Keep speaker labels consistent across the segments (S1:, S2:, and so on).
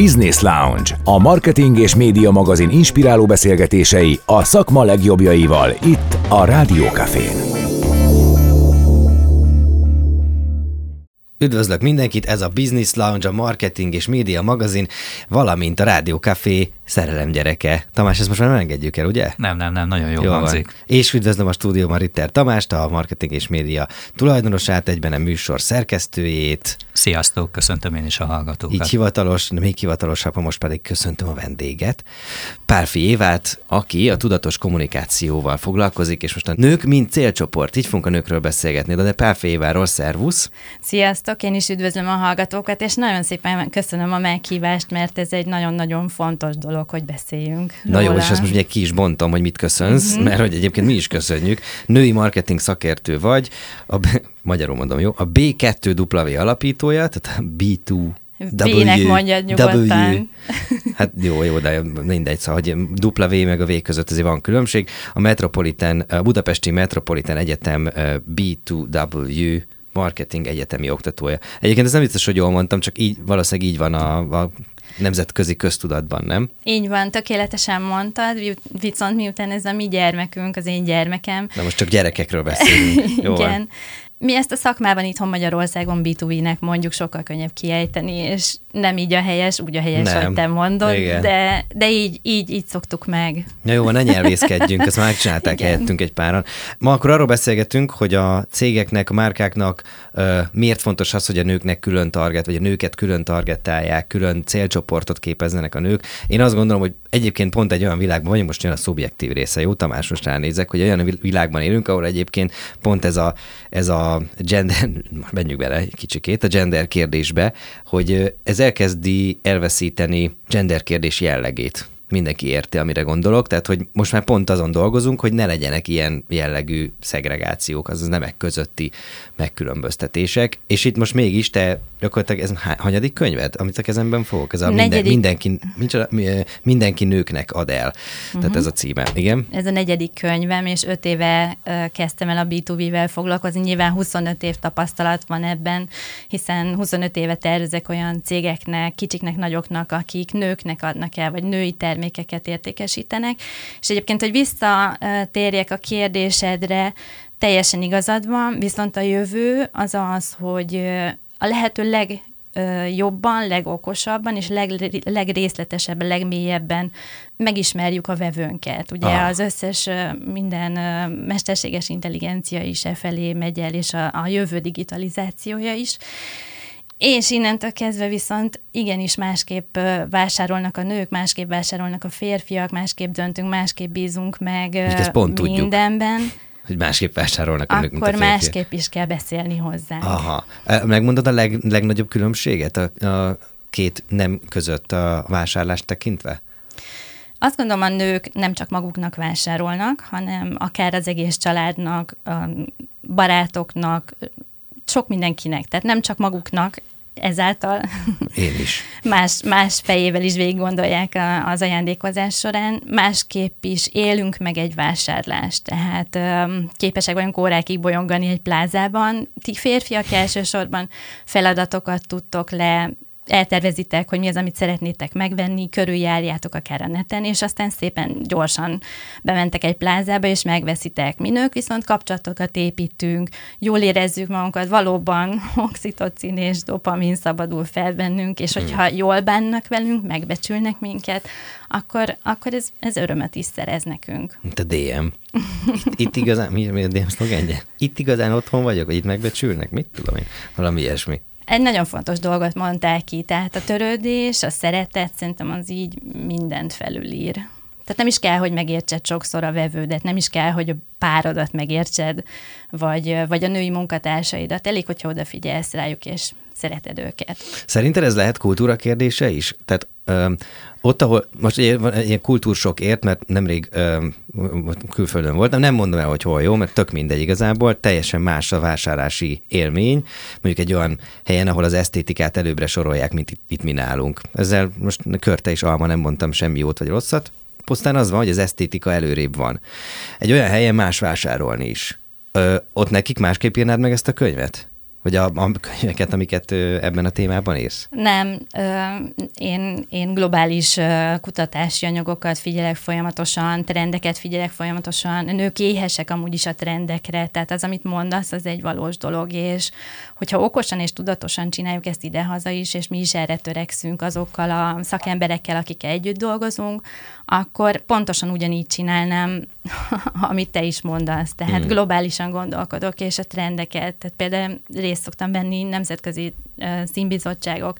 S1: Business Lounge, a marketing és média magazin inspiráló beszélgetései a szakma legjobbjaival itt a Rádió Cafén.
S2: Üdvözlök mindenkit, ez a Business Lounge, a marketing és média magazin, valamint a Rádió Café szerelem gyereke. Tamás, ezt most már nem engedjük el, ugye?
S3: Nem, nem, nem, nagyon jó, jó hangzik. Van.
S2: És üdvözlöm a stúdióban Ritter Tamást, a marketing és média tulajdonosát, egyben a műsor szerkesztőjét.
S3: Sziasztok, köszöntöm én is a hallgatókat.
S2: Így hivatalos, még hivatalosabb, most pedig köszöntöm a vendéget. Párfi Évát, aki a tudatos kommunikációval foglalkozik, és most a nők mint célcsoport, így fogunk a nőkről beszélgetni, de Párfi Éváról szervusz.
S4: Sziasztok, én is üdvözlöm a hallgatókat, és nagyon szépen köszönöm a meghívást, mert ez egy nagyon-nagyon fontos dolog, hogy beszéljünk.
S2: Na róla. jó, és ezt most ugye ki is bontom, hogy mit köszönsz, mm-hmm. mert hogy egyébként mi is köszönjük. Női marketing szakértő vagy, a, magyarul mondom, jó, a B2W alapítója, tehát a B2
S4: V-nek mondjad nyugodtan. W.
S2: Hát jó, jó, de mindegy, szóval, hogy W meg a V között azért van különbség. A Metropolitan, a Budapesti Metropolitan Egyetem B2W marketing egyetemi oktatója. Egyébként ez nem biztos, hogy jól mondtam, csak így valószínűleg így van a, a nemzetközi köztudatban, nem?
S4: Így van, tökéletesen mondtad, viszont miután ez a mi gyermekünk, az én gyermekem.
S2: Na most csak gyerekekről beszélünk.
S4: Jó Igen. Mi ezt a szakmában itthon Magyarországon B2B-nek mondjuk sokkal könnyebb kiejteni, és nem így a helyes, úgy a helyes, nem. hogy te mondod, de, de így, így, így szoktuk meg.
S2: Ja, jó, ne nyelvészkedjünk, ezt már megcsinálták helyettünk egy páran. Ma akkor arról beszélgetünk, hogy a cégeknek, a márkáknak uh, miért fontos az, hogy a nőknek külön target, vagy a nőket külön targetálják, külön célcsoportot képezzenek a nők. Én azt gondolom, hogy egyébként pont egy olyan világban vagyunk, most jön a szubjektív része, jó? Tamás, most ránézek, hogy olyan világban élünk, ahol egyébként pont ez a, ez a gender, menjünk bele egy kicsikét, a gender kérdésbe, hogy ez elkezdi elveszíteni gender kérdés jellegét mindenki érti, amire gondolok, tehát hogy most már pont azon dolgozunk, hogy ne legyenek ilyen jellegű szegregációk, azaz nemek közötti megkülönböztetések, és itt most mégis te gyakorlatilag ez hanyadik könyved, amit a kezemben fogok? Ez a minden, mindenki, mindenki nőknek ad el. Uh-huh. Tehát ez a címe, igen?
S4: Ez a negyedik könyvem, és öt éve kezdtem el a B2B-vel foglalkozni. Nyilván 25 év tapasztalat van ebben, hiszen 25 éve tervezek olyan cégeknek, kicsiknek, nagyoknak, akik nőknek adnak el, vagy női termékeket értékesítenek. És egyébként, hogy visszatérjek a kérdésedre, teljesen igazad van, viszont a jövő az az, hogy a lehető leg jobban, legokosabban és leg, legrészletesebben, legmélyebben megismerjük a vevőnket. Ugye ah. az összes minden mesterséges intelligencia is e felé megy el, és a, a jövő digitalizációja is. És innentől kezdve viszont igenis másképp vásárolnak a nők, másképp vásárolnak a férfiak, másképp döntünk, másképp bízunk meg pont mindenben. Tudjuk
S2: hogy másképp vásárolnak a nők,
S4: mint a Akkor másképp is kell beszélni hozzá.
S2: Aha. Megmondod a leg, legnagyobb különbséget a, a két nem között a vásárlást tekintve?
S4: Azt gondolom, a nők nem csak maguknak vásárolnak, hanem akár az egész családnak, barátoknak, sok mindenkinek. Tehát nem csak maguknak, ezáltal
S2: Én is.
S4: más, más fejével is végig gondolják a, az ajándékozás során. Másképp is élünk meg egy vásárlást, tehát um, képesek vagyunk órákig bolyongani egy plázában. Ti férfiak elsősorban feladatokat tudtok le eltervezitek, hogy mi az, amit szeretnétek megvenni, körüljárjátok akár a neten, és aztán szépen gyorsan bementek egy plázába, és megveszitek. Mi nők viszont kapcsolatokat építünk, jól érezzük magunkat, valóban oxitocin és dopamin szabadul fel bennünk, és hogyha hmm. jól bánnak velünk, megbecsülnek minket, akkor, akkor ez, ez örömet is szerez nekünk.
S2: Mint a DM. Itt, itt igazán, mi, mi a DM szlogenje? Itt igazán otthon vagyok, vagy itt megbecsülnek? Mit tudom én? Valami ilyesmi.
S4: Egy nagyon fontos dolgot mondták ki, tehát a törődés, a szeretet szerintem az így mindent felülír. Tehát nem is kell, hogy megértsed sokszor a vevődet, nem is kell, hogy a párodat megértsed, vagy, vagy a női munkatársaidat. Elég, hogyha odafigyelsz rájuk, és szereted őket.
S2: Szerinted ez lehet kultúra kérdése is? Tehát ott, ahol most ilyen, kultúrsok ért, mert nemrég ö, külföldön voltam, nem mondom el, hogy hol jó, mert tök mindegy igazából, teljesen más a vásárlási élmény, mondjuk egy olyan helyen, ahol az esztétikát előbbre sorolják, mint itt, itt mi nálunk. Ezzel most körte és alma nem mondtam semmi jót vagy rosszat, pusztán az van, hogy az esztétika előrébb van. Egy olyan helyen más vásárolni is. Ö, ott nekik másképp írnád meg ezt a könyvet? Vagy a, a könyveket, amiket ebben a témában írsz?
S4: Nem, én, én globális kutatási anyagokat figyelek folyamatosan, trendeket figyelek folyamatosan, nők éhesek amúgy is a trendekre, tehát az, amit mondasz, az egy valós dolog, és hogyha okosan és tudatosan csináljuk ezt idehaza is, és mi is erre törekszünk azokkal a szakemberekkel, akik együtt dolgozunk, akkor pontosan ugyanígy csinálnám, amit te is mondasz. Tehát mm. globálisan gondolkodok, és a trendeket, tehát például részt szoktam venni nemzetközi uh, színbizottságok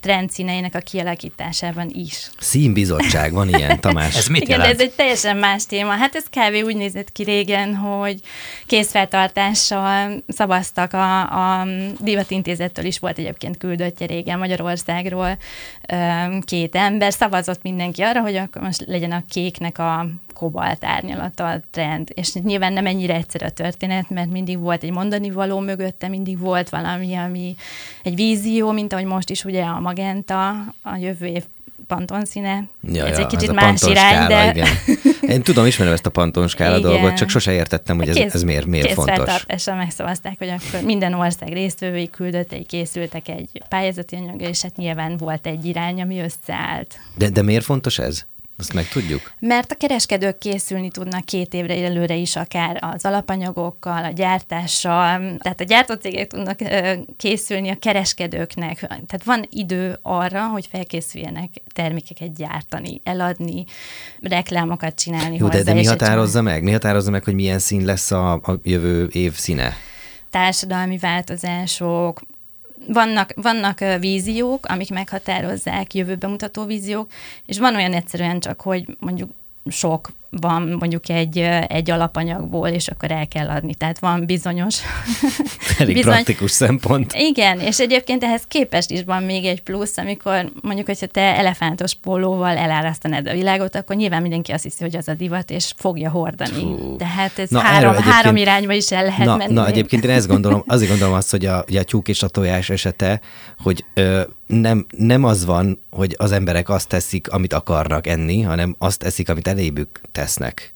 S4: trendszíneinek a kialakításában is.
S2: Színbizottság, van ilyen, Tamás?
S3: ez mit
S4: Igen, ez egy teljesen más téma. Hát ez kb. úgy nézett ki régen, hogy készfeltartással szavaztak a, a Divatintézettől is volt egyébként küldöttje régen Magyarországról két ember, szavazott mindenki arra, hogy akkor most legyen a kéknek a kobalt árnyalata a trend. És nyilván nem ennyire egyszerű a történet, mert mindig volt egy mondani való mögötte, mindig volt valami, ami egy vízió, mint ahogy most is ugye a magenta, a jövő év pantonszíne. Ja, ez ja, egy kicsit ez más irány, de... Igen.
S2: Én tudom, ismerem ezt a pantonskála dolgot, csak sose értettem, hogy ez,
S4: kész,
S2: ez miért, miért fontos.
S4: Kész megszavazták, hogy akkor minden ország résztvevői küldöttei készültek egy pályázati anyagra, és hát nyilván volt egy irány, ami összeállt.
S2: De, de miért fontos ez? Azt meg tudjuk?
S4: Mert a kereskedők készülni tudnak két évre előre is, akár az alapanyagokkal, a gyártással, tehát a gyártócégek tudnak készülni a kereskedőknek. Tehát van idő arra, hogy felkészüljenek termékeket gyártani, eladni, reklámokat csinálni
S2: Jó, hozzá. De, de mi határozza meg? Mi határozza meg, hogy milyen szín lesz a, a jövő év színe?
S4: Társadalmi változások, vannak, vannak víziók, amik meghatározzák, jövőbe mutató víziók, és van olyan egyszerűen csak, hogy mondjuk sok van mondjuk egy, egy alapanyagból, és akkor el kell adni. Tehát van bizonyos...
S2: Elég bizony, praktikus szempont.
S4: Igen, és egyébként ehhez képest is van még egy plusz, amikor mondjuk, hogyha te elefántos pólóval elárasztanád a világot, akkor nyilván mindenki azt hiszi, hogy az a divat, és fogja hordani. Hú. Tehát ez na, három, három irányba is el lehet
S2: na,
S4: menni.
S2: Na, egyébként én ezt gondolom, azért gondolom azt, hogy a, a tyúk és a tojás esete, hogy ö, nem, nem az van, hogy az emberek azt teszik, amit akarnak enni, hanem azt teszik, amit elébük tesznek.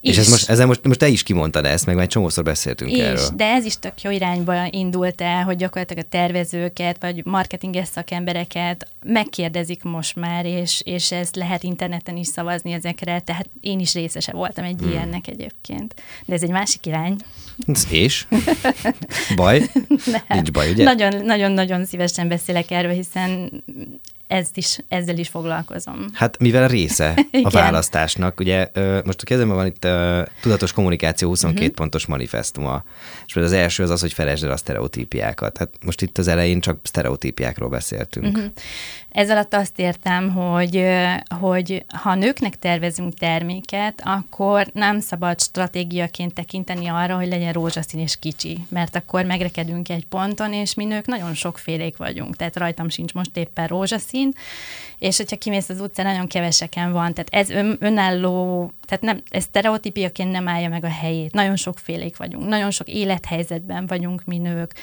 S2: Is. És ez most, ezzel most, most te is kimondtad ezt, meg már egy csomószor beszéltünk
S4: is,
S2: erről.
S4: de ez is tök jó irányba indult el, hogy gyakorlatilag a tervezőket, vagy marketinges szakembereket megkérdezik most már, és, és ezt lehet interneten is szavazni ezekre, tehát én is részese voltam egy hmm. ilyennek egyébként. De ez egy másik irány.
S2: És? Baj? Nincs baj, ugye?
S4: Nagyon-nagyon szívesen beszélek erről, hiszen ezt is, ezzel is foglalkozom.
S2: Hát mivel része a választásnak, ugye most a kezemben van itt a Tudatos Kommunikáció 22 uh-huh. Mhm. pontos manifestuma, és az első az az, hogy felejtsd el a sztereotípiákat. Hát most itt az elején csak sztereotípiákról beszéltünk. Uh-huh.
S4: Ez alatt azt értem, hogy, hogy ha nőknek tervezünk terméket, akkor nem szabad stratégiaként tekinteni arra, hogy legyen rózsaszín és kicsi, mert akkor megrekedünk egy ponton, és mi nők nagyon sokfélék vagyunk, tehát rajtam sincs most éppen rózsaszín, és hogyha kimész az utcán, nagyon keveseken van, tehát ez ön, önálló, tehát nem, ez sztereotípiaként nem állja meg a helyét, nagyon sokfélék vagyunk, nagyon sok élethelyzetben vagyunk mi nők,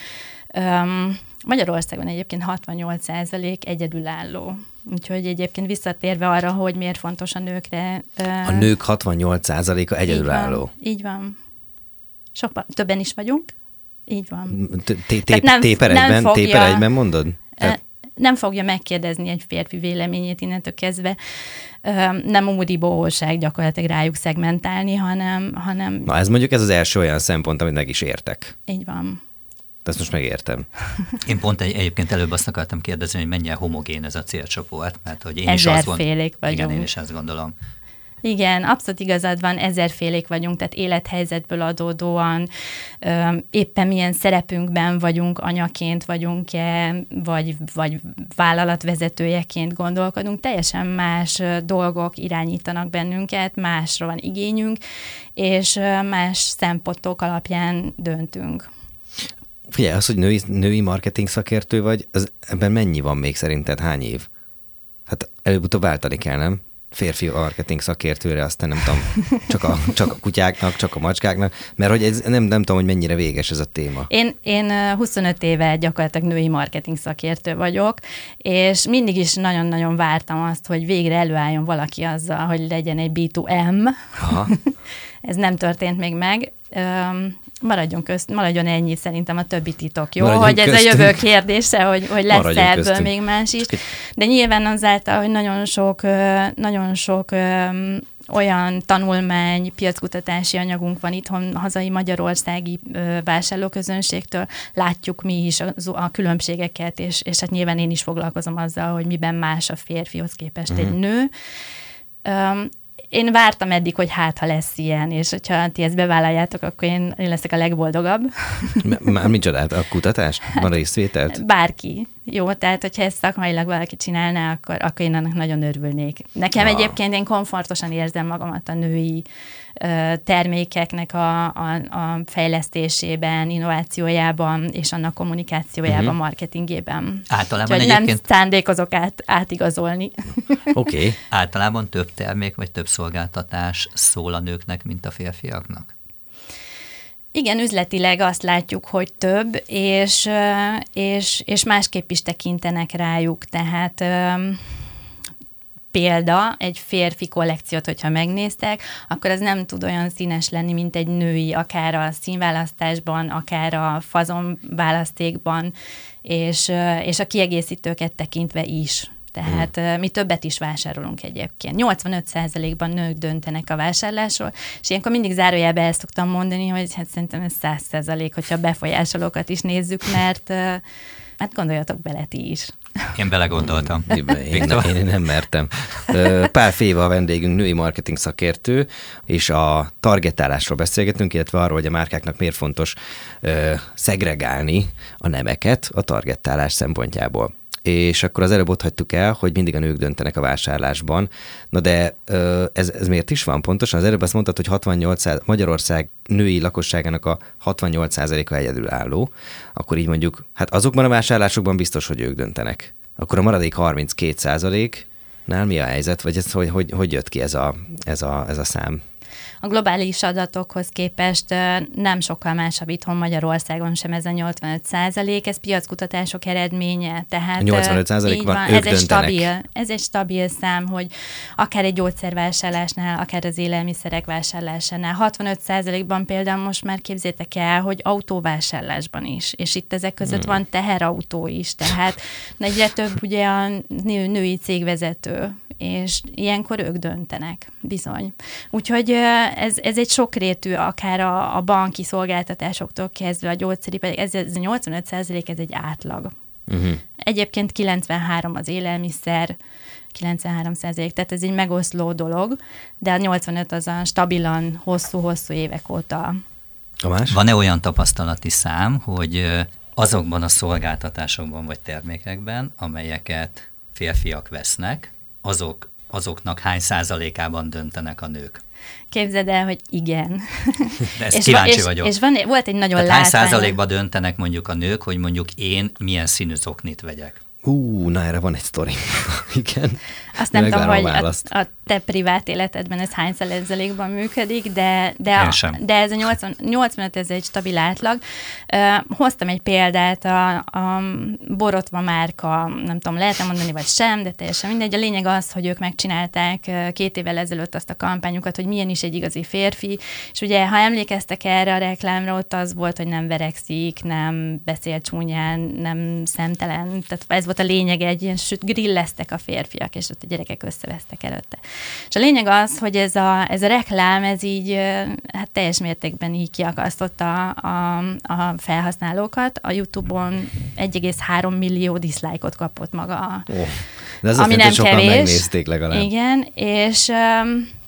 S4: Um, Magyarországon egyébként 68% egyedülálló. Úgyhogy egyébként visszatérve arra, hogy miért fontos a nőkre.
S2: A nők 68%-a egyedülálló.
S4: Így van. Így van. Sokkal többen is vagyunk. Így van.
S2: Téper egyben, téper egyben mondod?
S4: Nem fogja megkérdezni egy férfi véleményét innentől kezdve. Nem úri bohóság gyakorlatilag rájuk szegmentálni, hanem, hanem...
S2: Na ez mondjuk ez az első olyan szempont, amit meg is értek.
S4: Így van.
S2: De ezt most megértem.
S3: Én pont egy, egyébként előbb azt akartam kérdezni, hogy mennyire homogén ez a célcsoport, mert hogy én is azt
S4: gondolom. vagyunk.
S3: Igen, én is azt gondolom.
S4: Igen, abszolút igazad van, ezerfélék vagyunk, tehát élethelyzetből adódóan, éppen milyen szerepünkben vagyunk, anyaként vagyunk-e, vagy, vagy vállalatvezetőjeként gondolkodunk, teljesen más dolgok irányítanak bennünket, másra van igényünk, és más szempontok alapján döntünk.
S2: Figyelj, az, hogy női, női marketing szakértő vagy, az, ebben mennyi van még szerinted? Hány év? Hát előbb-utóbb váltani kell, nem? Férfi marketing szakértőre, aztán nem tudom, csak a, csak a kutyáknak, csak a macskáknak, mert hogy ez, nem, nem tudom, hogy mennyire véges ez a téma.
S4: Én, én 25 éve gyakorlatilag női marketing szakértő vagyok, és mindig is nagyon-nagyon vártam azt, hogy végre előálljon valaki azzal, hogy legyen egy B2M. Aha. ez nem történt még meg Maradjon, közt, maradjon ennyi szerintem a többi titok, jó?
S2: Maradjon
S4: hogy ez
S2: köztünk.
S4: a jövő kérdése, hogy, hogy lesz
S2: Maradjon
S4: ebből
S2: köztünk.
S4: még más is. De nyilván azáltal, hogy nagyon sok, nagyon sok olyan tanulmány, piackutatási anyagunk van itthon, hazai magyarországi ö, vásárlóközönségtől, látjuk mi is a, a különbségeket, és, és hát nyilván én is foglalkozom azzal, hogy miben más a férfihoz képest
S2: Mhm.
S4: egy nő. Öm, én vártam eddig, hogy hát, ha lesz ilyen, és hogyha ti ezt bevállaljátok, akkor én, én leszek a legboldogabb.
S2: Már micsodát? A kutatást? Van részvételt?
S4: Bárki. Jó, tehát hogyha ezt szakmailag valaki csinálná, akkor, akkor én annak nagyon örülnék. Nekem
S2: Ah.
S4: egyébként én komfortosan érzem magamat a női ö, termékeknek a, a, a fejlesztésében, innovációjában és annak kommunikációjában, uh-huh. marketingében.
S3: Általában
S4: Úgyhogy nem
S3: egyébként
S4: szándékozok át, átigazolni.
S2: Oké. Okay.
S3: általában több termék vagy több szolgáltatás szól a nőknek, mint a férfiaknak?
S4: Igen, üzletileg azt látjuk, hogy több, és, és, és másképp is tekintenek rájuk. Tehát példa, egy férfi kollekciót, hogyha megnéztek, akkor az nem tud olyan színes lenni, mint egy női, akár a színválasztásban, akár a fazon választékban, és, és a kiegészítőket tekintve is. Tehát hmm. mi többet is vásárolunk egyébként. 85%-ban nők döntenek a vásárlásról, és ilyenkor mindig zárójelbe el szoktam mondani, hogy hát szerintem ez 100%, hogyha a befolyásolókat is nézzük, mert hát gondoljatok bele ti is.
S3: Én belegondoltam.
S2: Én, én, én nem mertem. Pál Féva a vendégünk, női marketing szakértő, és a targetálásról beszélgetünk, illetve arról, hogy a márkáknak miért fontos ö, szegregálni a nemeket a targetálás szempontjából. És akkor az előbb ott hagytuk el, hogy mindig a nők döntenek a vásárlásban. Na de ez, ez miért is van pontosan? Az előbb azt mondtad, hogy 68 száz- Magyarország női lakosságának a 68%-a egyedülálló. Akkor így mondjuk, hát azokban a vásárlásokban biztos, hogy ők döntenek. Akkor a maradék 32 nál mi a helyzet, vagy ez, hogy, hogy, hogy jött ki ez a, ez a, ez a szám?
S4: A globális adatokhoz képest nem sokkal másabb itthon Magyarországon sem ez a 85 százalék, ez piackutatások eredménye. Tehát,
S2: A 85%
S4: ö, így
S2: van,
S4: van, ez egy, stabil, ez egy stabil szám, hogy akár egy gyógyszervásárlásnál, akár az élelmiszerek vásárlásánál. 65 százalékban például most már képzétek el, hogy autóvásárlásban is, és itt ezek között hmm. van teherautó is, tehát egyre több ugye a nő, női cégvezető, és ilyenkor ők döntenek, bizony. Úgyhogy ez, ez egy sokrétű, akár a, a banki szolgáltatásoktól kezdve a gyógyszeripar, ez, ez a 85 százalék, ez egy átlag.
S2: Uh-huh.
S4: Egyébként 93 az élelmiszer, 93 százalék, tehát ez egy megoszló dolog, de a 85 az a stabilan, hosszú-hosszú évek óta.
S2: A más?
S3: Van-e olyan tapasztalati szám, hogy azokban a szolgáltatásokban vagy termékekben, amelyeket férfiak vesznek, azok, azoknak hány százalékában döntenek a nők?
S4: Képzeld el, hogy igen.
S3: De ezt
S4: és,
S3: kíváncsi
S4: és,
S3: vagyok.
S4: És van, volt egy nagyon
S3: Tehát hány
S4: látványos...
S3: százalékban döntenek mondjuk a nők, hogy mondjuk én milyen színű zoknit vegyek?
S2: Ú, na erre van egy sztori. Igen.
S4: Azt nem tudom, hogy
S2: a
S4: a, te privát életedben ez hány százalékban működik, de, de, a, de ez a 80, 85, ez egy stabil átlag. Uh, hoztam egy példát, a, a Borotva márka, nem tudom, lehet mondani, vagy sem, de teljesen mindegy. A lényeg az, hogy ők megcsinálták két évvel ezelőtt azt a kampányukat, hogy milyen is egy igazi férfi, és ugye, ha emlékeztek erre a reklámra, ott az volt, hogy nem verekszik, nem beszél csúnyán, nem szemtelen, tehát ez volt a lényeg, egy ilyen süt grilleztek a férfiak, és ott gyerekek összevesztek előtte. És a lényeg az, hogy ez a, ez a reklám, ez így hát teljes mértékben így kiakasztotta a, a felhasználókat. A YouTube-on 1,3 millió diszlájkot kapott maga
S2: Ó, de ez
S4: ami nem
S2: sokan
S4: kevés.
S2: megnézték legalább.
S4: Igen, és,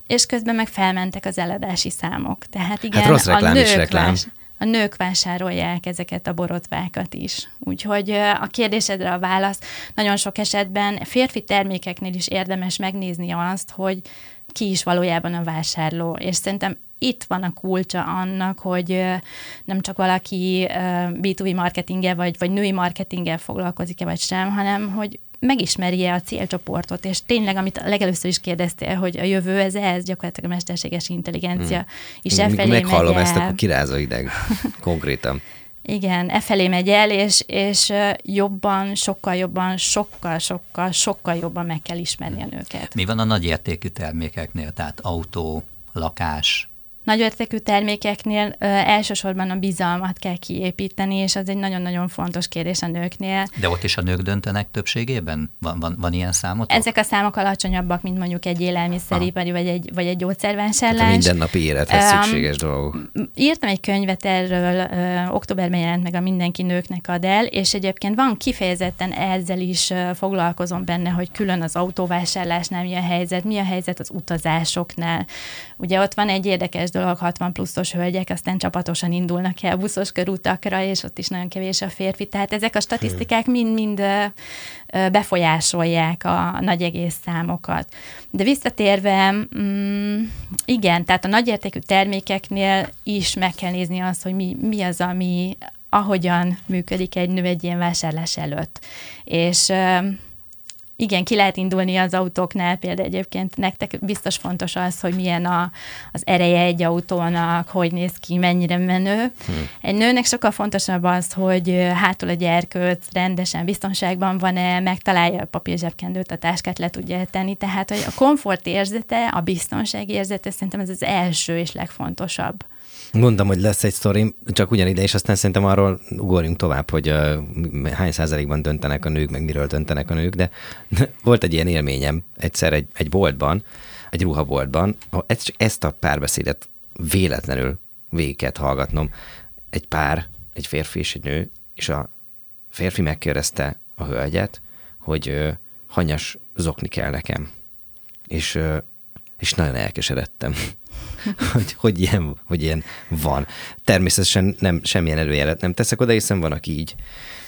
S4: és közben meg felmentek az eladási számok. Tehát igen,
S2: Hát rossz reklám
S4: a
S2: is
S4: nők,
S2: reklám.
S4: A nők vásárolják ezeket a borotvákat is. Úgyhogy a kérdésedre a válasz nagyon sok esetben férfi termékeknél is érdemes megnézni azt, hogy ki is valójában a vásárló. És szerintem itt van a kulcsa annak, hogy nem csak valaki ö, B2B marketinggel vagy, vagy női marketinggel foglalkozik-e vagy sem, hanem hogy megismerje a célcsoportot, és tényleg, amit a legelőször is kérdeztél, hogy a jövő ez ez, gyakorlatilag a mesterséges intelligencia hmm. is e felé
S2: meghallom
S4: megy
S2: ezt,
S4: el.
S2: akkor kiráz a ideg. Konkrétan.
S4: Igen, e felé megy el, és, és jobban, sokkal jobban, sokkal, sokkal, sokkal jobban meg kell ismerni a nőket.
S3: Mi van a nagy értékű termékeknél, tehát autó, lakás,
S4: nagyértékű termékeknél ö, elsősorban a bizalmat kell kiépíteni, és az egy nagyon-nagyon fontos kérdés a nőknél.
S3: De ott is a nők döntenek többségében? Van, van, van ilyen számot?
S4: Ezek a számok alacsonyabbak, mint mondjuk egy élelmiszeripari vagy egy, vagy egy gyógyszervásárlás.
S2: A mindennapi élethez szükséges dolgok.
S4: Írtam egy könyvet erről, ö, októberben jelent meg a Mindenki nőknek ad el, és egyébként van kifejezetten ezzel is ö, foglalkozom benne, hogy külön az autóvásárlásnál mi a helyzet, mi a helyzet az utazásoknál. Ugye ott van egy érdekes dolog, 60 pluszos hölgyek, aztán csapatosan indulnak el buszos körutakra, és ott is nagyon kevés a férfi. Tehát ezek a statisztikák mind-mind befolyásolják a nagy egész számokat. De visszatérve, mm, igen, tehát a nagyértékű termékeknél is meg kell nézni azt, hogy mi, mi az, ami ahogyan működik egy nő egy ilyen vásárlás előtt. És igen, ki lehet indulni az autóknál, például egyébként nektek biztos fontos az, hogy milyen a, az ereje egy autónak, hogy néz ki, mennyire menő. Hmm. Egy nőnek sokkal fontosabb az, hogy hátul a gyerkőc rendesen biztonságban van-e, megtalálja a papírzsebkendőt, a táskát le tudja tenni, tehát hogy a komfort érzete, a biztonság érzete szerintem ez az első és legfontosabb.
S2: Mondtam, hogy lesz egy sztorim, csak ugyanide, és aztán szerintem arról ugorjunk tovább, hogy uh, hány százalékban döntenek a nők, meg miről döntenek a nők, de volt egy ilyen élményem egyszer egy, egy boltban, egy ruhaboltban, ahol ezt a párbeszédet véletlenül végig kellett hallgatnom. Egy pár, egy férfi és egy nő, és a férfi megkérdezte a hölgyet, hogy uh, hanyas zokni kell nekem. És, uh, és nagyon elkeseredtem. hogy, hogy, ilyen, hogy ilyen van. Természetesen nem, semmilyen előjelet nem teszek oda, hiszen van, aki így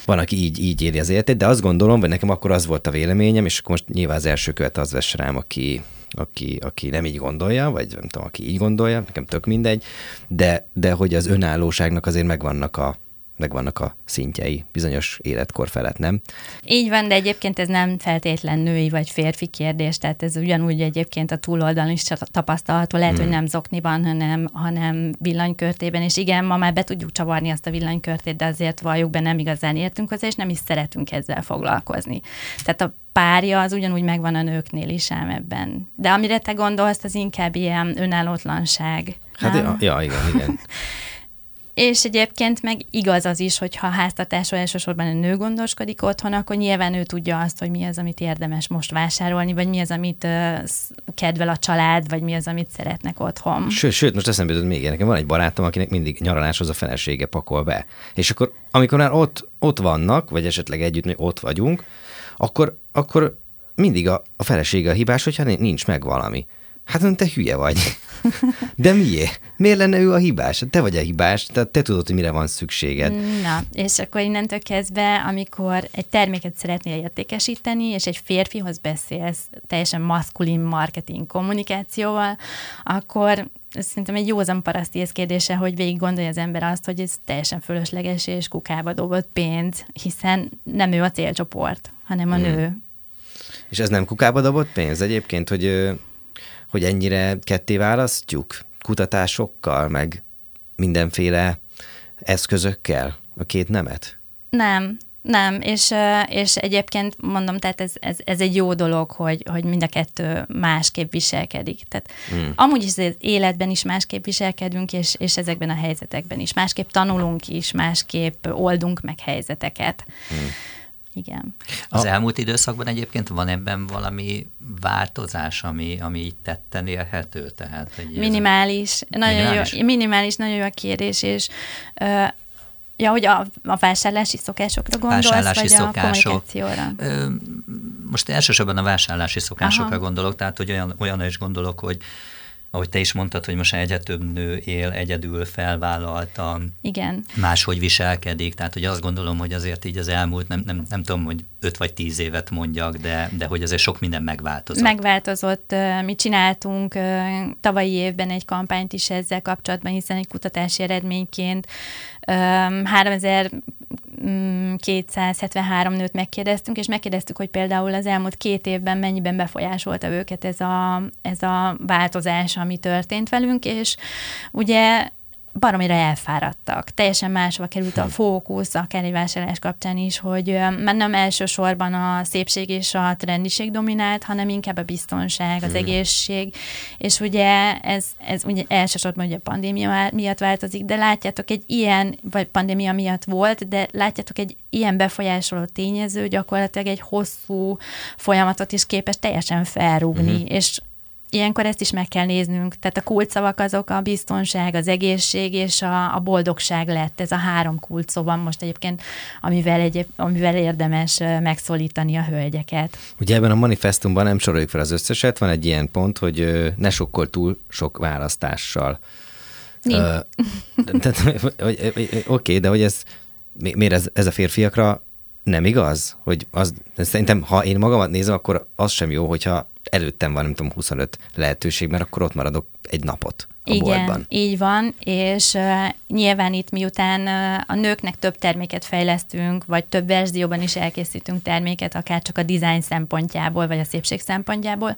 S2: van, aki így, így éli az életét, de azt gondolom, hogy nekem akkor az volt a véleményem, és akkor most nyilván az első követ az vesz rám, aki, aki, aki nem így gondolja, vagy nem tudom, aki így gondolja, nekem tök mindegy, de, de hogy az önállóságnak azért megvannak a, megvannak a szintjei bizonyos életkor felett, nem?
S4: Így van, de egyébként ez nem feltétlen női vagy férfi kérdés, tehát ez ugyanúgy egyébként a túloldalon is tapasztalható, lehet, hmm. hogy nem zokniban, hanem, hanem villanykörtében, és igen, ma már be tudjuk csavarni azt a villanykörtét, de azért valljuk be, nem igazán értünk hozzá, és nem is szeretünk ezzel foglalkozni. Tehát a párja az ugyanúgy megvan a nőknél is ám ebben. De amire te gondolsz, az inkább ilyen önállótlanság.
S2: Hát ja, ja, igen, igen.
S4: És egyébként meg igaz az is, hogy ha háztartásról elsősorban a nő gondoskodik otthon, akkor nyilván ő tudja azt, hogy mi az, amit érdemes most vásárolni, vagy mi az, amit uh, kedvel a család, vagy mi az, amit szeretnek otthon.
S2: Sőt, sőt most eszembe jutott még nekem van egy barátom, akinek mindig nyaraláshoz a felesége pakol be. És akkor, amikor már ott, ott vannak, vagy esetleg együtt mi ott vagyunk, akkor, akkor mindig a, a felesége a hibás, hogyha nincs meg valami. Hát te hülye vagy. De miért? Miért lenne ő a hibás? Te vagy a hibás, tehát te tudod, hogy mire van szükséged.
S4: Na, és akkor innentől kezdve, amikor egy terméket szeretnél értékesíteni, és egy férfihoz beszélsz teljesen maszkulin marketing kommunikációval, akkor ez szerintem egy józan paraszti kérdése, hogy végig gondolja az ember azt, hogy ez teljesen fölösleges és kukába dobott pénz, hiszen nem ő a célcsoport, hanem a hmm. nő.
S2: És ez nem kukába dobott pénz egyébként, hogy hogy ennyire ketté választjuk kutatásokkal, meg mindenféle eszközökkel a két nemet?
S4: Nem, nem, és, és egyébként mondom, tehát ez, ez, ez egy jó dolog, hogy, hogy mind a kettő másképp viselkedik. Tehát hmm. amúgy is az életben is másképp viselkedünk, és, és ezekben a helyzetekben is. Másképp tanulunk is, másképp oldunk meg helyzeteket. Hmm. Igen.
S3: Az elmúlt időszakban egyébként van ebben valami változás, ami, ami így tetten érhető? Tehát,
S4: hogy minimális. Nagyon minimális? Jó, minimális, nagyon jó a kérés, és uh, Ja, hogy a, a vásárlási szokásokra gondolsz, vásárlási vagy szokások. a kommunikációra? Ö,
S3: most elsősorban a vásárlási szokásokra Aha. gondolok, tehát hogy olyan, olyan is gondolok, hogy ahogy te is mondtad, hogy most egyre több nő él egyedül, felvállaltan,
S4: Igen.
S3: máshogy viselkedik, tehát hogy azt gondolom, hogy azért így az elmúlt, nem, nem, nem tudom, hogy öt vagy tíz évet mondjak, de, de hogy azért sok minden megváltozott.
S4: Megváltozott. Mi csináltunk tavalyi évben egy kampányt is ezzel kapcsolatban, hiszen egy kutatási eredményként 3000 273 nőt megkérdeztünk, és megkérdeztük, hogy például az elmúlt két évben mennyiben befolyásolta őket ez a, ez a változás, ami történt velünk, és ugye baromira elfáradtak. Teljesen máshova került a hm. fókusz, akár egy vásárlás kapcsán is, hogy már nem elsősorban a szépség és a trendiség dominált, hanem inkább a biztonság, az egészség, és ugye ez, ez ugye elsősorban ugye a pandémia miatt változik, de látjátok egy ilyen, vagy pandémia miatt volt, de látjátok egy ilyen befolyásoló tényező gyakorlatilag egy hosszú folyamatot is képes teljesen felrúgni, hmm. és ilyenkor ezt is meg kell néznünk. Tehát a kulcsszavak azok a biztonság, az egészség és a, a boldogság lett. Ez a három kulcsszó van most egyébként, amivel, egy, amivel érdemes megszólítani a hölgyeket.
S2: Ugye ebben a manifestumban nem soroljuk fel az összeset, van egy ilyen pont, hogy ne sokkol túl sok választással. Uh, Oké, okay, de hogy ez miért ez, ez a férfiakra nem igaz? Hogy az, szerintem, ha én magamat nézem, akkor az sem jó, hogyha előttem van, nem tudom, 25 lehetőség, mert akkor ott maradok egy napot a
S4: Igen,
S2: boltban.
S4: így van, és uh, nyilván itt miután uh, a nőknek több terméket fejlesztünk, vagy több verzióban is elkészítünk terméket, akár csak a design szempontjából, vagy a szépség szempontjából,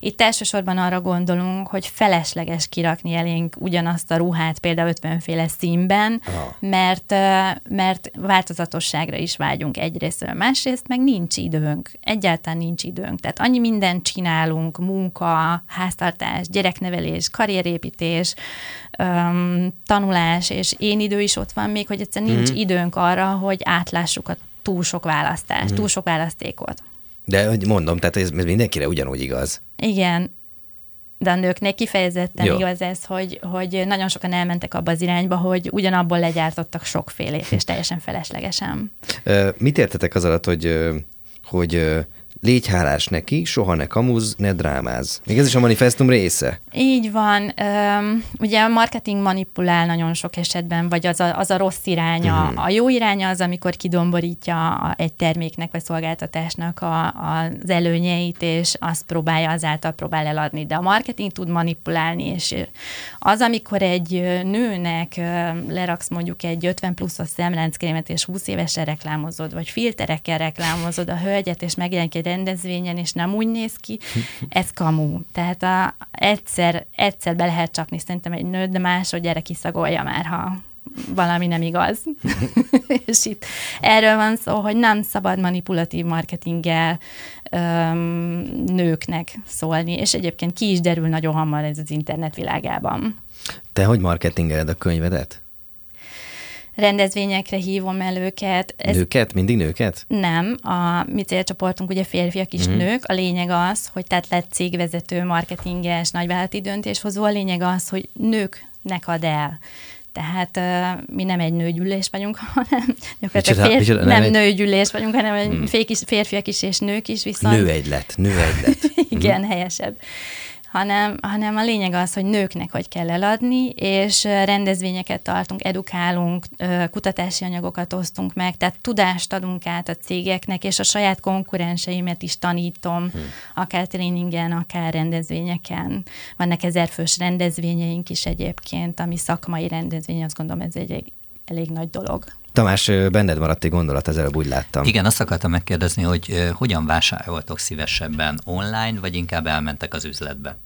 S4: itt elsősorban arra gondolunk, hogy felesleges kirakni elénk ugyanazt a ruhát, például 50 féle színben, Aha. mert, uh, mert változatosságra is vágyunk egyrészt, másrészt meg nincs időnk, egyáltalán nincs időnk, tehát annyi mindent csinálunk, munka, háztartás, gyereknevelés, karrierépítés, vezetés, um, tanulás, és én idő is ott van még, hogy egyszerűen nincs mm-hmm. időnk arra, hogy átlássuk a túl sok választást, mm-hmm. túl sok választékot.
S2: De hogy mondom, tehát ez mindenkire ugyanúgy igaz.
S4: Igen, de a nőknek kifejezetten Jó. igaz ez, hogy, hogy nagyon sokan elmentek abba az irányba, hogy ugyanabból legyártottak sokfélét, és teljesen feleslegesen.
S2: Mit értetek az alatt, hogy, hogy Légy hálás neki, soha ne kamuz, ne drámáz. Még ez is a manifestum része.
S4: Így van. Üm, ugye a marketing manipulál nagyon sok esetben, vagy az a, az a rossz iránya. Uh-huh. A jó iránya az, amikor kidomborítja a, egy terméknek vagy szolgáltatásnak a, a, az előnyeit, és azt próbálja, azáltal próbál eladni. De a marketing tud manipulálni, és az, amikor egy nőnek leraksz mondjuk egy 50 pluszos szemlánckrémet, és 20 évesen reklámozod, vagy filterekkel reklámozod a hölgyet, és megjelenik egy rendezvényen, és nem úgy néz ki, ez kamu. Tehát a, egyszer, egyszer be lehet csapni szerintem egy nőt, de másodjára kiszagolja már, ha valami nem igaz. és itt erről van szó, hogy nem szabad manipulatív marketinggel öm, nőknek szólni, és egyébként ki is derül nagyon hamar ez az internet világában.
S2: Te hogy marketingeled a könyvedet?
S4: Rendezvényekre hívom el őket.
S2: Ez nőket? Mindig nőket?
S4: Nem, a mi célcsoportunk ugye férfiak is mm. nők. A lényeg az, hogy tehát lett cégvezető, marketinges, nagyvállalati döntéshozó. A lényeg az, hogy nőknek ad el. Tehát uh, mi nem egy nőgyűlés vagyunk, hanem gyakorlatilag micsoda, nem, nem egy... nőgyűlés vagyunk, hanem hmm. férfiak is és nők is viszont.
S2: Nő egylet, nő egylet.
S4: Igen, hmm. helyesebb hanem, hanem a lényeg az, hogy nőknek hogy kell eladni, és rendezvényeket tartunk, edukálunk, kutatási anyagokat osztunk meg, tehát tudást adunk át a cégeknek, és a saját konkurenseimet is tanítom, hmm. akár tréningen, akár rendezvényeken. Vannak ezerfős rendezvényeink is egyébként, ami szakmai rendezvény, azt gondolom ez egy elég nagy dolog.
S2: Tamás, benned maradt egy gondolat, ezzel úgy láttam.
S3: Igen, azt akartam megkérdezni, hogy hogyan vásároltok szívesebben online, vagy inkább elmentek az üzletbe?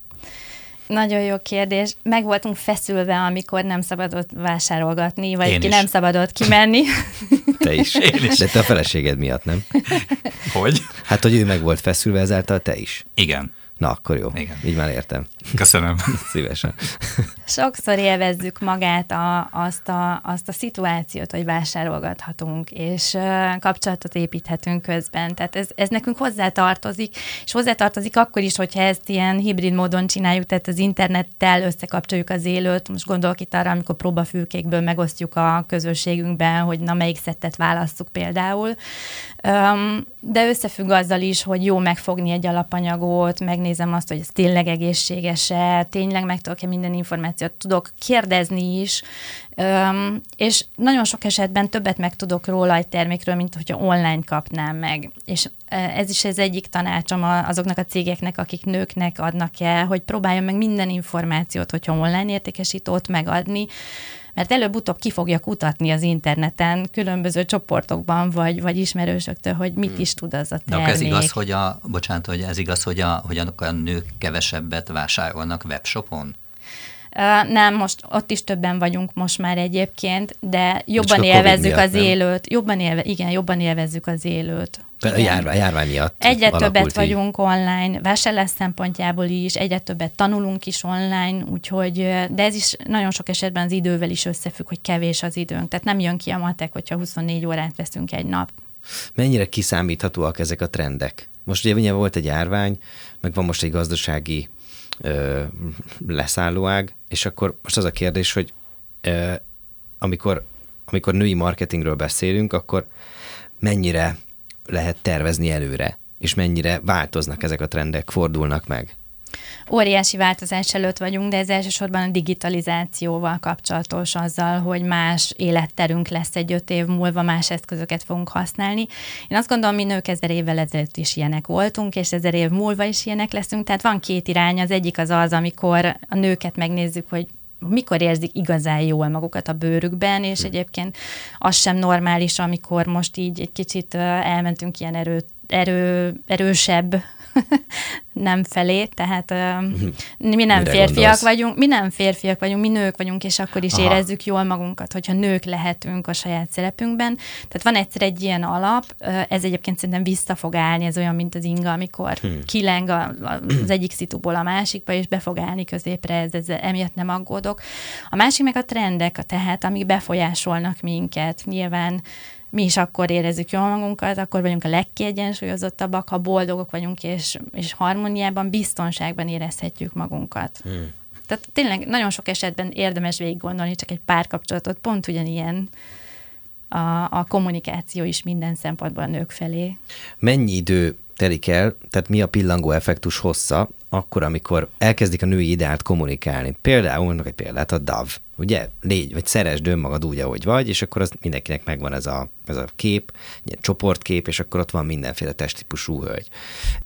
S4: Nagyon jó kérdés. Meg voltunk feszülve, amikor nem szabadott vásárolgatni, vagy Én ki is. nem szabadott kimenni.
S2: Te is. Én is. De te a feleséged miatt, nem?
S3: Hogy?
S2: Hát, hogy ő meg volt feszülve, ezáltal te is.
S3: Igen.
S2: Na, akkor jó. Igen. Így már értem.
S3: Köszönöm.
S2: Szívesen.
S4: Sokszor élvezzük magát a, azt, a, azt a szituációt, hogy vásárolgathatunk, és uh, kapcsolatot építhetünk közben. Tehát ez, ez nekünk hozzátartozik, és hozzátartozik akkor is, hogyha ezt ilyen hibrid módon csináljuk, tehát az internettel összekapcsoljuk az élőt. Most gondolok itt arra, amikor próbafülkékből megosztjuk a közösségünkben, hogy na melyik szettet választjuk például. Um, de összefügg azzal is, hogy jó megfogni egy alapanyagot, megnézem azt, hogy ez tényleg egészséges-e, tényleg meg tudok-e minden információt, tudok kérdezni is, um, és nagyon sok esetben többet meg tudok róla egy termékről, mint hogyha online kapnám meg. És ez is ez egyik tanácsom azoknak a cégeknek, akik nőknek adnak el, hogy próbáljon meg minden információt, hogyha online értékesítőt megadni, mert előbb-utóbb ki fogja kutatni az interneten, különböző csoportokban, vagy, vagy ismerősöktől, hogy mit hmm. is tud az a termék.
S3: De ez igaz, hogy a, bocsánat, hogy ez igaz, hogy a, hogy a nők kevesebbet vásárolnak webshopon?
S4: Nem, most ott is többen vagyunk most már egyébként, de jobban
S2: Covid
S4: élvezzük
S2: miatt,
S4: az
S2: nem?
S4: élőt. Jobban élve, igen, jobban élvezzük az élőt.
S2: A járvány, járvány miatt
S4: Egyre többet
S2: így.
S4: vagyunk online, vásárlás szempontjából is, egyre többet tanulunk is online, úgyhogy, de ez is nagyon sok esetben az idővel is összefügg, hogy kevés az időnk. Tehát nem jön ki a matek, hogyha 24 órát veszünk egy nap.
S2: Mennyire kiszámíthatóak ezek a trendek? Most ugye, ugye volt egy járvány, meg van most egy gazdasági ö, leszállóág, és akkor most az a kérdés, hogy ö, amikor, amikor női marketingről beszélünk, akkor mennyire lehet tervezni előre, és mennyire változnak ezek a trendek, fordulnak meg?
S4: Óriási változás előtt vagyunk, de ez elsősorban a digitalizációval kapcsolatos azzal, hogy más életterünk lesz egy öt év múlva, más eszközöket fogunk használni. Én azt gondolom, mi nők ezer évvel ezelőtt is ilyenek voltunk, és ezer év múlva is ilyenek leszünk. Tehát van két irány, az egyik az az, amikor a nőket megnézzük, hogy mikor érzik igazán jól magukat a bőrükben, és egyébként az sem normális, amikor most így egy kicsit elmentünk ilyen erő, erő, erősebb nem felé, tehát ö, mi nem
S2: Mire
S4: férfiak
S2: gondolsz?
S4: vagyunk, mi nem férfiak vagyunk, mi nők vagyunk, és akkor is
S2: Aha.
S4: érezzük jól magunkat, hogyha nők lehetünk a saját szerepünkben. Tehát van egyszer egy ilyen alap, ez egyébként szerintem vissza fog állni, ez olyan, mint az inga, amikor hmm. kileng az egyik szituból a másikba, és be fog állni középre, ez, ez emiatt nem aggódok. A másik meg a trendek, tehát amik befolyásolnak minket. Nyilván mi is akkor érezzük jól magunkat, akkor vagyunk a legkiegyensúlyozottabbak, ha boldogok vagyunk, és, és harmóniában, biztonságban érezhetjük magunkat. Hmm. Tehát tényleg nagyon sok esetben érdemes végig gondolni, csak egy párkapcsolatot, pont ugyanilyen a, a kommunikáció is minden szempontból a nők felé.
S2: Mennyi idő telik el, tehát mi a pillangó effektus hossza, akkor, amikor elkezdik a női ideált kommunikálni. Például, mondok egy példát, a DAV. Ugye, légy, vagy szeresd önmagad úgy, ahogy vagy, és akkor az mindenkinek megvan ez a, ez a kép, ilyen csoportkép, és akkor ott van mindenféle testtípusú hölgy.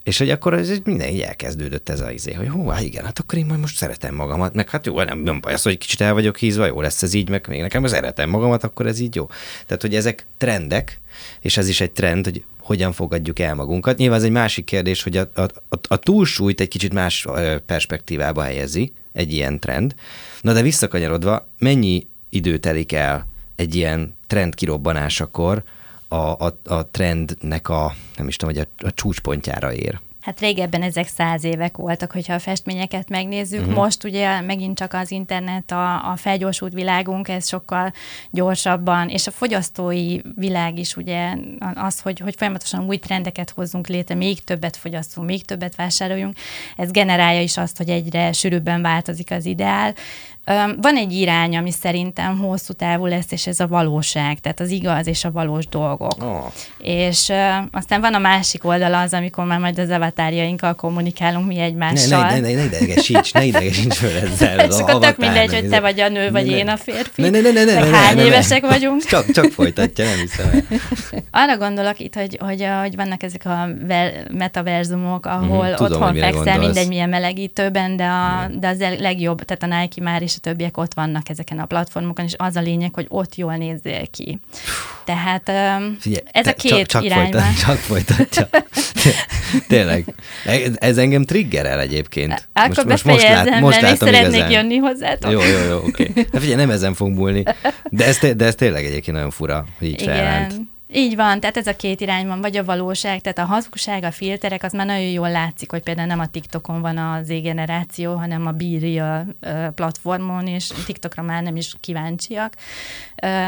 S2: És hogy akkor ez minden így elkezdődött ez a izé, hogy hú, hát igen, hát akkor én majd most szeretem magamat, meg hát jó, nem, nem baj az, hogy kicsit el vagyok hízva, jó lesz ez így, meg még nekem szeretem magamat, akkor ez így jó. Tehát, hogy ezek trendek, és ez is egy trend, hogy hogyan fogadjuk el magunkat. Nyilván ez egy másik kérdés, hogy a, a, a, a túlsúlyt egy kicsit más perspektívába helyezi egy ilyen trend. Na de visszakanyarodva, mennyi idő telik el egy ilyen trend kirobbanásakor a, a, a trendnek a, nem is tudom, hogy a, a csúcspontjára ér?
S4: Hát régebben ezek száz évek voltak, hogyha a festményeket megnézzük. Uh-huh. Most ugye megint csak az internet, a, a felgyorsult világunk, ez sokkal gyorsabban, és a fogyasztói világ is ugye az, hogy, hogy folyamatosan új trendeket hozzunk létre, még többet fogyasztunk, még többet vásároljunk, ez generálja is azt, hogy egyre sűrűbben változik az ideál. Van egy irány, ami szerintem hosszú távú lesz, és ez a valóság, tehát az igaz és a valós dolgok.
S2: Oh.
S4: És aztán van a másik oldala az, amikor már majd az avatárjainkkal kommunikálunk mi
S2: Ne,
S4: egymással.
S2: ne, ne, ne, ne idegesíts, ne idegesíts föl ezzel.
S4: És akkor tök mindegy, hogy te vagy a nő, vagy
S2: Ne, ne.
S4: én a férfi.
S2: Ne, ne, ne, ne, ne, ne, ne,
S4: hány
S2: ne, ne.
S4: évesek vagyunk.
S2: Csak, csak folytatja, nem hiszem el.
S4: Arra gondolok itt, hogy, hogy, hogy vannak ezek a ver, metaverzumok, ahol
S2: Mhm, tudom,
S4: otthon fekszel, mindegy milyen melegítőben, de, a, de az legjobb, tehát a Nike már és a többiek ott vannak ezeken a platformokon, és az a lényeg, hogy ott jól nézzél ki. Tehát
S2: Figyelj,
S4: ez a két
S2: csak, csak
S4: irányban.
S2: Folytat, csak folytatja. Tényleg. Ez, engem triggerel egyébként.
S4: Akkor befejezem,
S2: most
S4: mert még
S2: látom
S4: szeretnék
S2: igazán.
S4: jönni hozzátok.
S2: Jó, jó, jó, oké. Okay. Hát figyelj, nem ezen fog múlni. De ez, de ez tényleg egyébként nagyon fura, hogy így.
S4: Igen. Így van, tehát ez a két irány van, vagy a valóság, tehát a hazugság, a filterek, az már nagyon jól látszik, hogy például nem a TikTokon van az Z-generáció, hanem a Be platformon, és TikTokra már nem is kíváncsiak.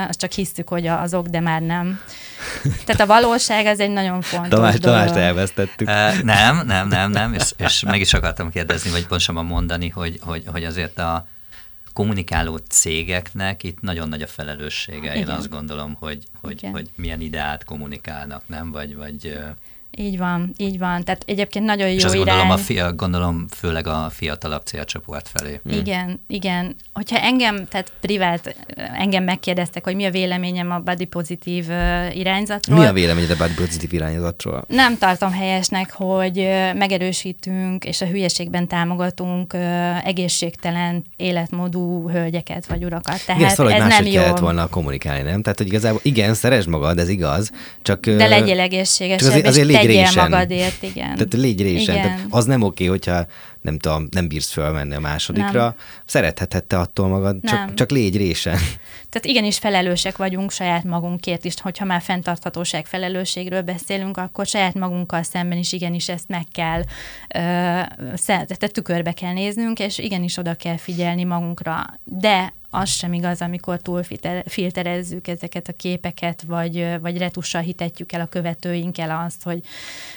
S4: Azt csak hisztük, hogy azok, de már nem. Tehát a valóság az egy nagyon fontos
S2: Tamás,
S4: dolog.
S2: Tamást elvesztettük.
S3: Uh, nem, nem, nem, nem, és, és meg is akartam kérdezni, vagy pontosabban mondani, hogy, hogy, hogy azért a kommunikáló cégeknek itt nagyon nagy a felelőssége. Én
S4: Igen.
S3: azt gondolom, hogy, hogy,
S4: Igen.
S3: hogy milyen ideát kommunikálnak, nem? Vagy, vagy
S4: Így van, így van. Tehát egyébként nagyon jó
S3: és azt
S4: irány.
S3: gondolom, a fia, gondolom főleg a fiatalabb célcsoport felé.
S4: Igen, igen. Hogyha engem, tehát privát, engem megkérdeztek, hogy mi a véleményem a body pozitív irányzatról.
S2: Mi a véleményed a body pozitív irányzatról?
S4: Nem tartom helyesnek, hogy megerősítünk és a hülyeségben támogatunk egészségtelen életmódú hölgyeket vagy urakat. Tehát
S2: Igen, valahogy
S4: ez nem jó.
S2: kellett volna kommunikálni, nem? Tehát, hogy igazából igen, szeresd magad, ez igaz, csak...
S4: De legyél egészséges,
S2: csak azért- azért légy résen.
S4: magadért, igen.
S2: Tehát légy résen.
S4: Igen.
S2: Tehát az nem oké, hogyha nem tudom, nem bírsz fölmenni a másodikra.
S4: Nem.
S2: Szeretheted te attól magad, csak,
S4: Nem.
S2: csak légy résen.
S4: Tehát igenis felelősek vagyunk saját magunkért is, hogyha már fenntarthatóság felelősségről beszélünk, akkor saját magunkkal szemben is igenis ezt meg kell, ö, tehát tükörbe kell néznünk, és igenis oda kell figyelni magunkra. De az sem igaz, amikor túl filterezzük ezeket a képeket, vagy, vagy retussal hitetjük el a követőinkkel azt, hogy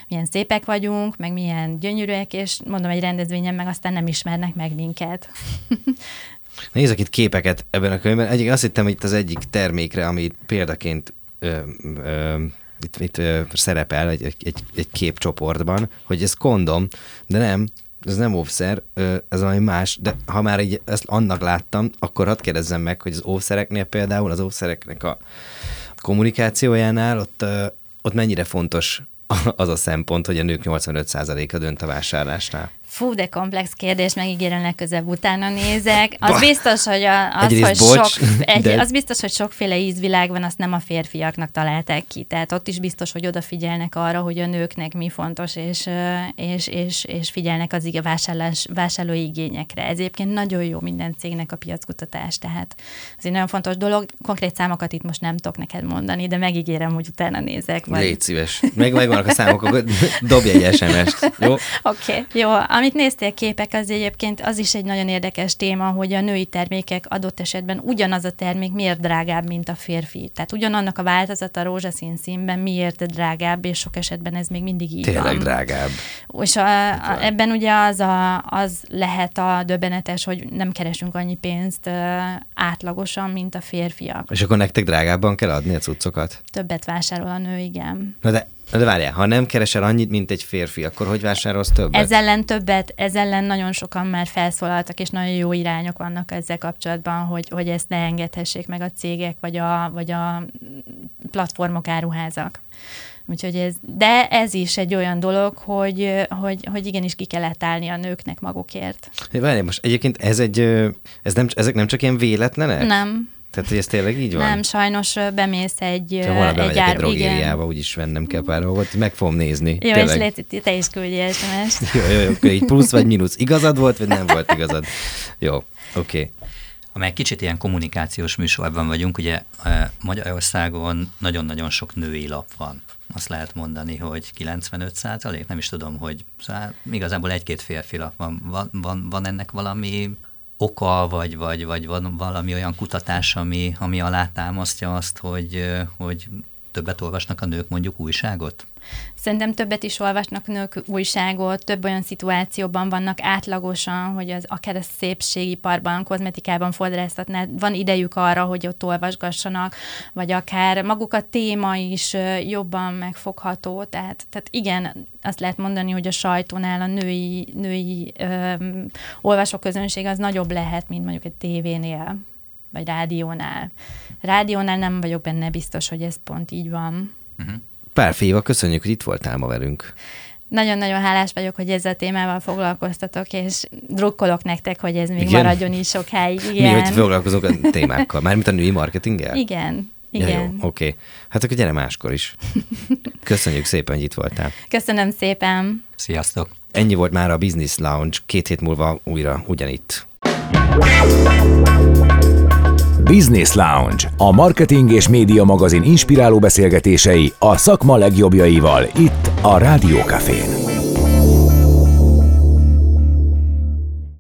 S4: milyen szépek vagyunk, meg milyen gyönyörűek, és mondom, egy rendezvényen meg aztán nem ismernek meg minket.
S2: Nézek itt képeket ebben a könyvben. Egyik, azt hittem, hogy itt az egyik termékre, ami példaként ö, ö, itt, itt ö, szerepel egy, egy, egy képcsoportban, hogy ez kondom, de nem, ez nem óvszer, ez valami más, de ha már így ezt annak láttam, akkor hadd kérdezzem meg, hogy az óvszereknél például, az óvszereknek a kommunikációjánál ott, ott mennyire fontos az a szempont, hogy a nők 85%-a dönt a vásárlásnál.
S4: Fú, de komplex kérdés, megígérem legközebb utána nézek. Az biztos, hogy, a, az, hogy
S2: bocs,
S4: sok, egy,
S2: de-
S4: az biztos, hogy sokféle ízvilág van, azt nem a férfiaknak találták ki. Tehát ott is biztos, hogy odafigyelnek arra, hogy a nőknek mi fontos, és, és, és, és figyelnek az vásárlás, vásárlói igényekre. Ez egyébként nagyon jó minden cégnek a piackutatás, tehát ez egy nagyon fontos dolog. Konkrét számokat itt most nem tudok neked mondani, de megígérem, hogy utána nézek. Vagy...
S2: Légy szíves. Meg megvannak a számok, akkor dobj egy SMS-t. Jó?
S4: Oké, okay. jó. Amit néztél képek, az egyébként az is egy nagyon érdekes téma, hogy a női termékek adott esetben ugyanaz a termék miért drágább, mint a férfi. Tehát ugyanannak a változata rózsaszín színben miért drágább, és sok esetben ez még mindig így
S2: Tényleg
S4: van.
S2: drágább.
S4: És a, a, ebben ugye az, a, az lehet a döbbenetes, hogy nem keresünk annyi pénzt ö, átlagosan, mint a férfiak.
S2: És akkor nektek drágábban kell adni a cuccokat?
S4: Többet vásárol a nő, igen.
S2: Na de, de várjál, ha nem keresel annyit, mint egy férfi, akkor hogy vásárolsz többet?
S4: Ez ellen többet, ez ellen nagyon sokan már felszólaltak, és nagyon jó irányok vannak ezzel kapcsolatban, hogy, hogy ezt ne engedhessék meg a cégek, vagy a, vagy a platformok, áruházak. Úgyhogy ez, de ez is egy olyan dolog, hogy, hogy, hogy igenis ki kellett állni a nőknek magukért.
S2: Várjál, most egyébként ez egy, ez nem, ezek nem csak ilyen véletlenek?
S4: Nem,
S2: Tehát, hogy ez tényleg így van?
S4: nem, sajnos bemész egy,
S2: Ha holnap
S4: egy
S2: bemegyek egy
S4: ár, igen.
S2: drogériába, úgyis vennem kell pár dolgot, meg fogom nézni.
S4: Jó, és
S2: tényleg.
S4: légy, te is küldj SMS-t.
S2: Jó, jó, jó, oké, így plusz vagy mínusz. Igazad volt, vagy nem volt igazad? Jó, oké. Okay.
S3: amely kicsit ilyen kommunikációs műsorban vagyunk, ugye Magyarországon nagyon-nagyon sok női lap van. Azt lehet mondani, hogy 95 százalék, nem is tudom, hogy szóval igazából egy-két férfi lap van. Van, van, van ennek valami oka, vagy, vagy, vagy van valami olyan kutatás, ami, ami alátámasztja azt, hogy, hogy többet olvasnak a nők mondjuk újságot?
S4: Szerintem többet is olvasnak nők újságot, több olyan szituációban vannak átlagosan, hogy az akár a szépségiparban, kozmetikában, fodrászatnál van idejük arra, hogy ott olvasgassanak, vagy akár maguk a téma is jobban megfogható. Tehát, tehát igen, azt lehet mondani, hogy a sajtónál a női, női olvasóközönség az nagyobb lehet, mint mondjuk egy tévénél, vagy rádiónál. Rádiónál nem vagyok benne biztos, hogy ez pont így van.
S2: Pár Féva, köszönjük, hogy itt voltál ma velünk.
S4: Nagyon-nagyon hálás vagyok, hogy ezzel a témával foglalkoztatok, és drukkolok nektek, hogy ez még Igen? Maradjon is sokáig. Igen.
S2: Mi, hogy foglalkozunk a témákkal? Mármint a női marketinggel?
S4: Igen.
S2: Ja,
S4: Igen.
S2: jó, oké. Okay. Hát akkor gyere máskor is. Köszönjük szépen, hogy itt voltál.
S4: Köszönöm szépen.
S3: Sziasztok!
S2: Ennyi volt már a Business Lounge, két hét múlva újra ugyanitt.
S1: Business Lounge, a marketing és média magazin inspiráló beszélgetései a szakma legjobbjaival itt a Rádiókafén.